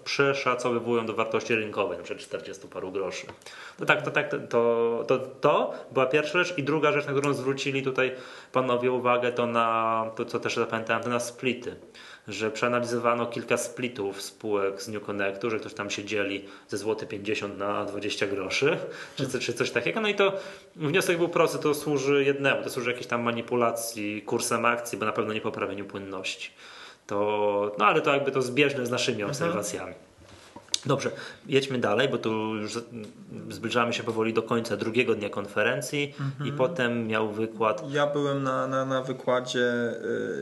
przeszacowywują do wartości rynkowej, przykład 40 paru groszy. To tak, to, tak, to, to, to była pierwsza rzecz i druga rzecz, na którą zwrócili tutaj panowie uwagę, to na to, co też zapamiętałem, to na splity że przeanalizowano kilka splitów spółek z New Connectu, że ktoś tam się dzieli ze złoty 50 na 20 groszy, czy, czy coś takiego. No i to wniosek był prosty, to służy jednemu, to służy jakiejś tam manipulacji kursem akcji, bo na pewno nie poprawieniu płynności. To, no ale to jakby to zbieżne z naszymi mhm. obserwacjami. Dobrze, jedźmy dalej, bo tu już zbliżamy się powoli do końca drugiego dnia konferencji mhm. i potem miał wykład. Ja byłem na, na, na wykładzie,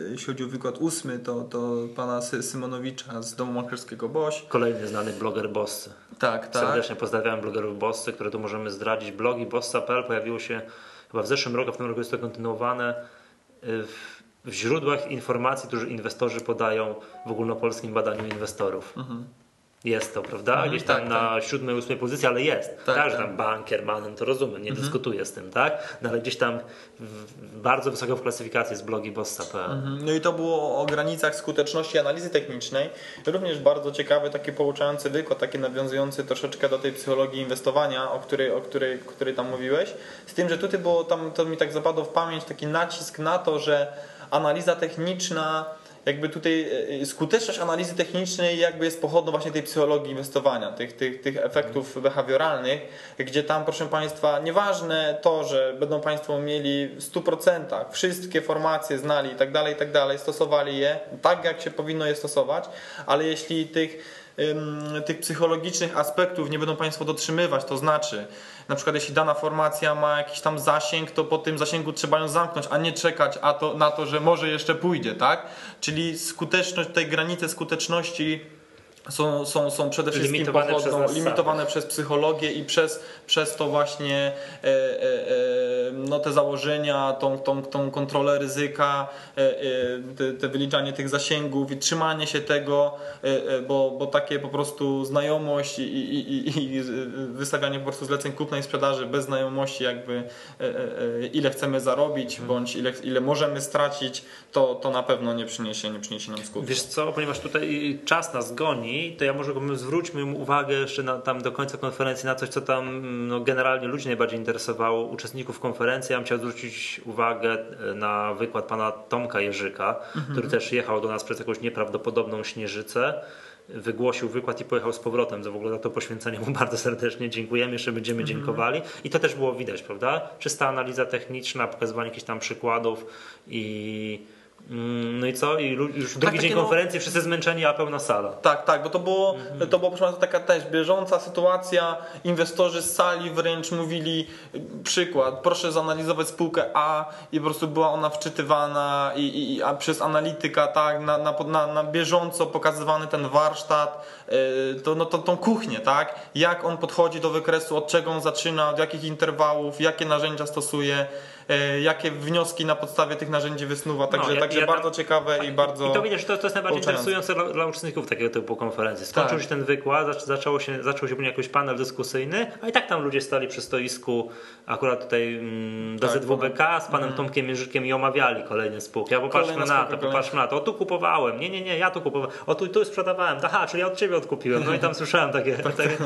y, jeśli chodzi o wykład ósmy, to, to pana Symonowicza z Domu Makerskiego Boś. Kolejny znany bloger Bossy. Tak, tak. Serdecznie pozdrawiam blogerów Bossy, które tu możemy zdradzić. Blogi bossa.pl pojawiło się chyba w zeszłym roku, w tym roku jest to kontynuowane y, w, w źródłach informacji, które inwestorzy podają w ogólnopolskim badaniu inwestorów. Mhm. Jest to, prawda? Mhm, Gdzieś tam tak, na tak. siódmej, ósmej pozycji, ale jest. Tak, tak że tam bankier, manem, to rozumiem, nie mhm. dyskutuję z tym, tak? No ale gdzieś tam w, bardzo wysoko w klasyfikacji jest blogi bossa.pl. Mhm. No i to było o granicach skuteczności analizy technicznej. Również bardzo ciekawy, taki pouczający wykład, taki nawiązujący troszeczkę do tej psychologii inwestowania, o której, o której, o której tam mówiłeś. Z tym, że tutaj było tam, to mi tak zapadło w pamięć taki nacisk na to, że analiza techniczna jakby tutaj e, e, skuteczność analizy technicznej jakby jest pochodną właśnie tej psychologii inwestowania, tych, tych, tych efektów behawioralnych, gdzie tam proszę Państwa, nieważne to, że będą Państwo mieli w 100% wszystkie formacje znali i tak dalej, i tak dalej, stosowali je tak, jak się powinno je stosować, ale jeśli tych tych psychologicznych aspektów nie będą Państwo dotrzymywać, to znaczy na przykład jeśli dana formacja ma jakiś tam zasięg, to po tym zasięgu trzeba ją zamknąć, a nie czekać a to, na to, że może jeszcze pójdzie, tak? Czyli skuteczność, tej granice skuteczności są, są, są przede wszystkim limitowane, pochodną, przez, limitowane przez psychologię i przez, przez to właśnie e, e, e, no te założenia, tą, tą, tą kontrolę ryzyka, e, e, te, te, wyliczanie tych zasięgów i trzymanie się tego, e, bo, bo takie po prostu znajomość i, i, i, i wystawianie po prostu zleceń kupna i sprzedaży bez znajomości jakby ile chcemy zarobić hmm. bądź ile, ile możemy stracić, to, to na pewno nie przyniesie, nie przyniesie nam skutku. Wiesz co, ponieważ tutaj czas nas goni, to ja może zwróćmy uwagę jeszcze na, tam do końca konferencji na coś, co tam no, generalnie ludzi najbardziej interesowało, uczestników konferencji. Ja bym chciał zwrócić uwagę e, na wykład pana Tomka Jerzyka, mhm. który też jechał do nas przez jakąś nieprawdopodobną śnieżycę wygłosił wykład i pojechał z powrotem. Za w ogóle za to poświęcenie mu bardzo serdecznie dziękujemy, jeszcze będziemy mhm. dziękowali. I to też było widać, prawda? Czysta analiza techniczna, pokazywanie jakichś tam przykładów i Mm, no i co? I już drugi tak, dzień no- konferencji, no... wszyscy zmęczeni, a pełna sala. Tak, tak, bo to było, mhm. to było proszę taka też bieżąca sytuacja. Inwestorzy z sali wręcz mówili przykład, proszę zanalizować spółkę A i po prostu była ona wczytywana i, i a przez analityka tak, na, na, na, na bieżąco pokazywany ten warsztat, yy, to, no, to, tą kuchnię, tak? Jak on podchodzi do wykresu, od czego on zaczyna, od jakich interwałów, jakie narzędzia stosuje. E, jakie wnioski na podstawie tych narzędzi wysnuwa. Także, no, ja, także ja bardzo ciekawe tak, i bardzo. I to widzisz, to, to jest najbardziej interesujące dla, dla, uczestników takiego typu konferencji. Skończył tak. się ten wykład, zaczęło się, zaczął się jakiś panel dyskusyjny, a i tak tam ludzie stali przy stoisku, akurat tutaj mm, do tak, ZWBK z panem mm. Tomkiem Mierzykiem i omawiali kolejne spółki. A popatrzmy na to, popatrzmy na to. O tu kupowałem, nie, nie, nie, ja tu kupowałem, o tu, tu sprzedawałem, aha, czyli ja od ciebie odkupiłem. No i tam słyszałem takie, tak, takie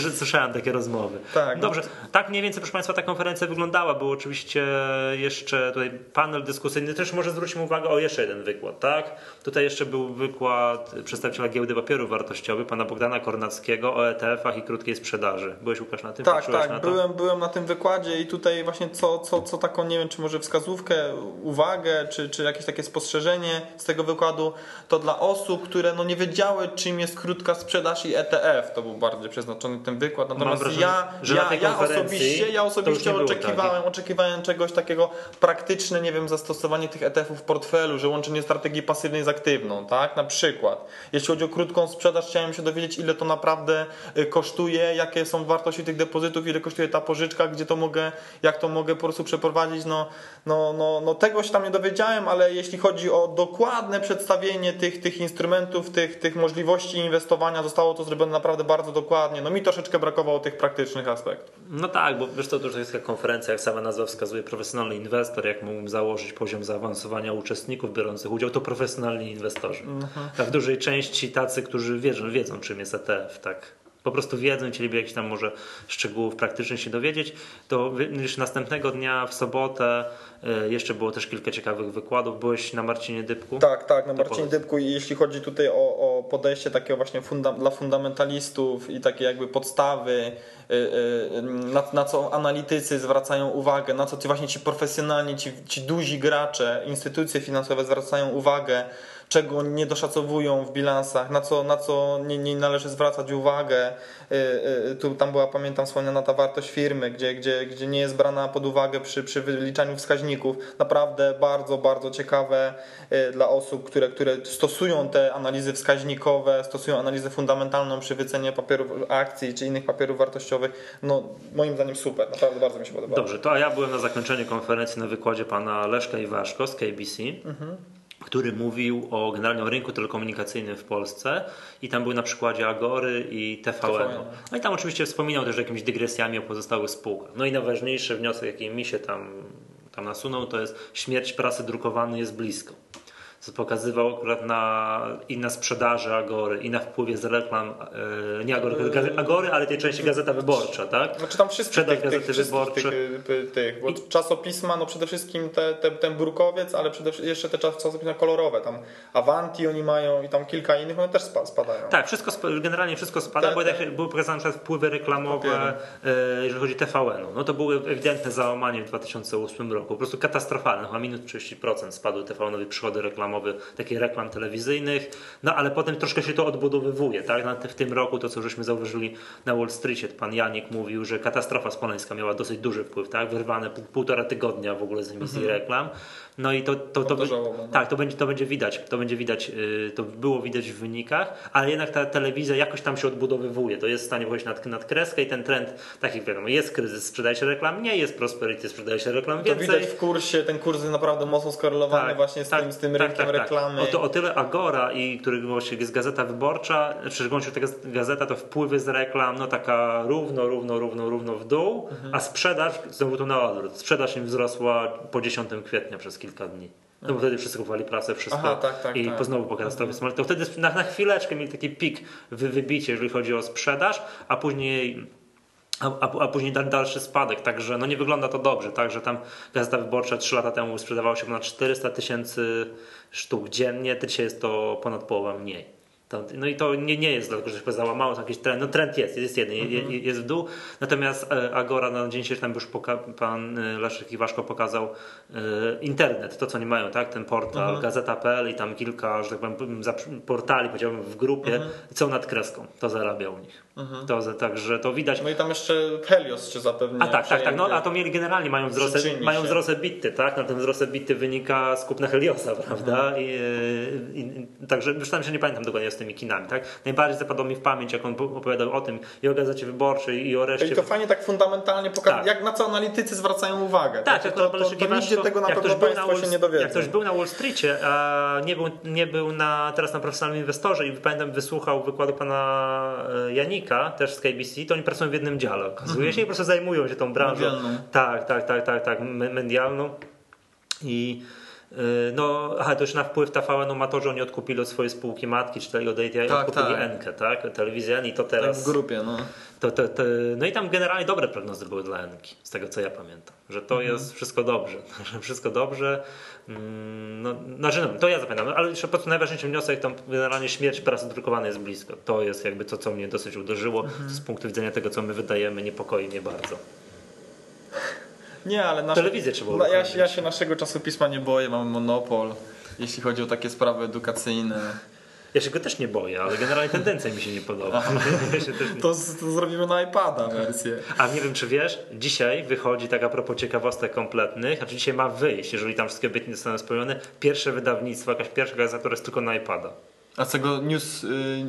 słyszałem takie rozmowy. Tak, no Dobrze, no. tak mniej więcej, proszę Państwa, ta konferencja wyglądała. Było oczywiście oczywiście jeszcze tutaj panel dyskusyjny. Też może zwróćmy uwagę o jeszcze jeden wykład, tak? Tutaj jeszcze był wykład przedstawiciela giełdy papierów wartościowych, pana Bogdana Kornackiego o ETF-ach i krótkiej sprzedaży. Byłeś Łukasz na tym? Tak, tak, byłem, byłem na tym wykładzie i tutaj właśnie co, co, co taką, nie wiem, czy może wskazówkę, uwagę, czy, czy jakieś takie spostrzeżenie z tego wykładu, to dla osób, które no nie wiedziały, czym jest krótka sprzedaż i ETF, to był bardziej przeznaczony ten wykład. Natomiast wrażenie, ja, ja, ja osobiście, ja osobiście oczekiwałem, oczekiwałem czegoś takiego praktyczne, nie wiem, zastosowanie tych ETF-ów w portfelu, że łączenie strategii pasywnej z aktywną, tak? Na przykład. Jeśli chodzi o krótką sprzedaż, chciałem się dowiedzieć, ile to naprawdę y, kosztuje, jakie są wartości tych depozytów, ile kosztuje ta pożyczka, gdzie to mogę, jak to mogę po prostu przeprowadzić. No, no, no, no tego się tam nie dowiedziałem, ale jeśli chodzi o dokładne przedstawienie tych, tych instrumentów, tych, tych możliwości inwestowania, zostało to zrobione naprawdę bardzo dokładnie. No mi troszeczkę brakowało tych praktycznych aspektów. No tak, bo wiesz, to, to jest konferencja, jak sama nazwa wskazuje, profesjonalny inwestor, jak mógłbym założyć poziom zaawansowania uczestników biorących udział, to profesjonalni inwestorzy. Mhm. A w dużej części tacy, którzy wiedzą, wiedzą czym jest ETF, tak po prostu wiedzą chcieliby jakichś tam może szczegółów praktycznych się dowiedzieć, to już następnego dnia w sobotę e, jeszcze było też kilka ciekawych wykładów. Byłeś na Marcinie Dybku? Tak, tak, na Marcinie Dybku i jeśli chodzi tutaj o, o podejście takie właśnie funda dla fundamentalistów i takie jakby podstawy, e, e, na, na, co analitycy zwracają uwagę, na co ci właśnie ci profesjonalni, ci, ci duzi gracze, instytucje finansowe zwracają uwagę, czego nie doszacowują w bilansach, na co, na co nie, nie należy zwracać uwagę. Y, y, tu, tam była, pamiętam, wspomniana ta wartość firmy, gdzie, gdzie, gdzie nie jest brana pod uwagę przy, przy wyliczaniu wskaźników. Naprawdę bardzo, bardzo ciekawe y, dla osób, które, które stosują te analizy wskaźnikowe, stosują analizę fundamentalną przy wycenie papierów akcji czy innych papierów wartościowych. No, moim zdaniem super, naprawdę bardzo mi się podobało. Dobrze, to a ja byłem na zakończeniu konferencji na wykładzie pana Leszka Iwaszko z KBC. Mhm który mówił o generalnie o rynku telekomunikacyjnym w Polsce i tam był na przykładzie Agory i TVN. No i tam oczywiście wspominał też jakimiś dygresjami o pozostałych spółkach. No i najważniejszy wniosek, jaki mi się tam, tam nasunął, to jest śmierć prasy drukowanej jest blisko co pokazywał akurat na, i na sprzedaży Agory, i na wpływie z reklam, e, nie Agory, Agory, ale tej części Gazeta Wyborcza, tak? Znaczy tam wszystkie Sprzedaż tych, Gazety tych, Wyborcze. Tych, tych, bo I... czasopisma, no przede wszystkim te, te, ten Brukowiec, ale przede wszystkim jeszcze te czasopisma kolorowe, tam Avanti oni mają i tam kilka innych, one też spadają. Tak, wszystko, generalnie wszystko spada, te, bo te... były pokazane wpływy reklamowe, e, jeżeli chodzi o TVN. No to były ewidentne załamanie w 2008 roku, po prostu katastrofalne, chyba minus 30% spadły TVN-owi przychody reklamowe reklamowy, takich reklam telewizyjnych, no ale potem troszkę się to odbudowywuje, tak? W tym roku to, co żeśmy zauważyli na Wall Streetie, pan Janik mówił, że katastrofa smoleńska miała dosyć duży wpływ, tak? Wyrwane półtora tygodnia w ogóle z emisji mhm. reklam. No i to, to, to, to tak, to będzie, to będzie widać, to będzie widać, yy, to było widać w wynikach, ale jednak ta telewizja jakoś tam się odbudowywuje, to jest w stanie wejść nad, nad kreskę i ten trend, takich wiadomo, jest kryzys, sprzedaje się reklam, nie jest prosperity, sprzedaje się reklam więcej. To widać w kursie, ten kurs jest naprawdę mocno skorelowany tak, właśnie z, tak, tym, z tym tak, rynkiem tak, tak. reklamy. O, to, o tyle Agora i który właśnie jest Gazeta Wyborcza, czy się ta gazeta to wpływy z reklam, no taka równo, równo, równo, równo w dół, mhm. a sprzedaż znowu to na odwrót. Sprzedaż im wzrosła po 10 kwietnia przez kilka dni. No bo wtedy wszyscy kupowali pracę, wszystko Aha, tak, tak, i tak. znowu po katastrofie mhm. To wtedy na, na chwileczkę mieli taki pik wy, wybicie, jeżeli chodzi o sprzedaż, a później a, a, a, później dalszy spadek, także no nie wygląda to dobrze, także tam Gazeta Wyborcza 3 lata temu sprzedawała się ponad 400 tysięcy sztuk dziennie, dzisiaj jest to ponad połowa mniej. To, no i to nie, nie jest dlatego, że się załamało, jakiś trend, no trend jest, jest jeden, mhm. jest w dół, natomiast e, Agora na dzień dzisiejszy tam już poka- pan e, Leszek Iwaszko pokazał e, internet, to co nie mają, tak, ten portal mhm. gazeta.pl i tam kilka, że tak powiem, portali, powiedziałbym w grupie, mhm. co nad kreską, to zarabia u nich. Mhm. To, także to widać. No i tam jeszcze Helios się zapewnia. A tak, tak, tak, no a to mieli generalnie, mają wzrost, mają wzrost bity, tak, na ten wzrost bity wynika z kupna Heliosa, prawda, mhm. I, i, także już tam się nie pamiętam dokładnie tymi kinami, tak? Najbardziej zapadło mi w pamięć, jak on opowiadał o tym i o Gazecie Wyborczej i o reszcie. I to fajnie tak fundamentalnie pokazać, tak. jak na co analitycy zwracają uwagę. Tak, tak to, to, to, to, nigdzie tego na pewno Państwo się nie dowiedzą. Jak ktoś był na Wall Streetie, a nie był, nie był na, teraz na profesjonalnym inwestorze i pamiętam wysłuchał wykładu pana e, Janika, też z KBC, to oni pracują w jednym dziale, okazuje się, i po prostu zajmują się tą branżą. Medialną. Tak, tak, tak, tak, tak, medialną. I no, aha, to już na wpływ TVN-u ma to, że oni odkupili od swojej spółki matki, czyli od ATI, tak, odkupili tak. Enkę, tak? Telewizję i to teraz... Tak w grupie, no. To, to, to, no i tam generalnie dobre prognozy były dla Enki, z tego co ja pamiętam, że to mhm. jest wszystko dobrze, że wszystko dobrze. Mm, no, znaczy, no, to ja zapamiętam, ale jeszcze po prostu najważniejszy wniosek, to generalnie śmierć prasy drukowanej jest blisko. To jest jakby to, co mnie dosyć uderzyło mhm. z punktu widzenia tego, co my wydajemy, niepokoi mnie bardzo. Nie, ale nasze, telewizję trzeba no, ja, ja się naszego czasopisma nie boję, mamy monopol, jeśli chodzi o takie sprawy edukacyjne. Ja się go też nie boję, ale generalnie tendencja mi się nie podoba. To, to zrobimy na iPada wersję. A nie wiem, czy wiesz, dzisiaj wychodzi tak a propos ciekawostek kompletnych, znaczy dzisiaj ma wyjść, jeżeli tam wszystkie obietnice zostaną spełnione, pierwsze wydawnictwo, jakaś pierwsza gazeta, która jest tylko na iPada. A z tego news y,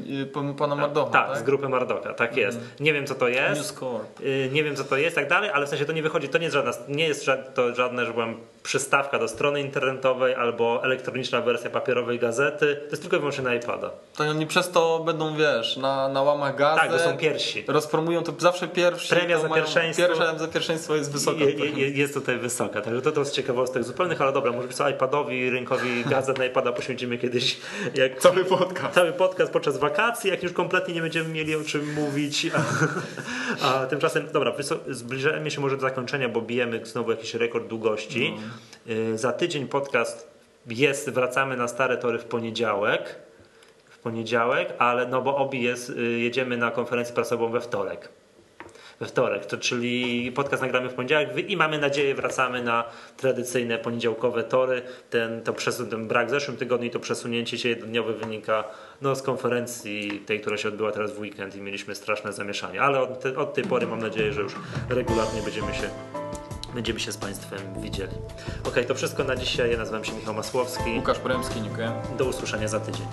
y, pana Mardocha, tak, tak? z grupy Mardoka, tak jest. Nie wiem co to jest. News Corp. Y, Nie wiem co to jest, tak dalej, ale w sensie to nie wychodzi, to nie jest żadna, nie jest ża- to żadne, że byłem przystawka do strony internetowej albo elektroniczna wersja papierowej gazety. To jest tylko i wyłącznie na iPada. To oni przez to będą, wiesz, na, na łamach gazet. Tak, to są pierwsi. Rozpromują to zawsze pierwsi. Premia za pierwszeństwo. Pierwsza za pierwszeństwo jest wysoka. Je, je, je- jest tutaj wysoka, także to, to z ciekawostek zupełnych, ale dobra, może być co iPadowi, rynkowi gazet na iPada poświęcimy kiedyś jak Cały podcast. cały podcast podczas wakacji, jak już kompletnie nie będziemy mieli o czym mówić. A, a tymczasem, dobra, zbliżamy się może do zakończenia, bo bijemy znowu jakiś rekord długości. Y, Za tydzień podcast jest, wracamy na stare tory w poniedziałek. W poniedziałek, ale no bo obi jest, y, jedziemy na konferencję prasową we wtorek. We wtorek, to czyli podcast nagramy w poniedziałek i mamy nadzieję wracamy na tradycyjne poniedziałkowe tory. Ten, to przesun, ten brak w zeszłym tygodniu i to przesunięcie się jednodniowe wynika no, z konferencji tej, która się odbyła teraz w weekend i mieliśmy straszne zamieszanie. Ale od, te, od tej pory mam nadzieję, że już regularnie będziemy się będziemy się z Państwem widzieli. Ok, to wszystko na dzisiaj. Ja nazywam się Michał Masłowski. Łukasz Poremski, dziękuję. Do usłyszenia za tydzień.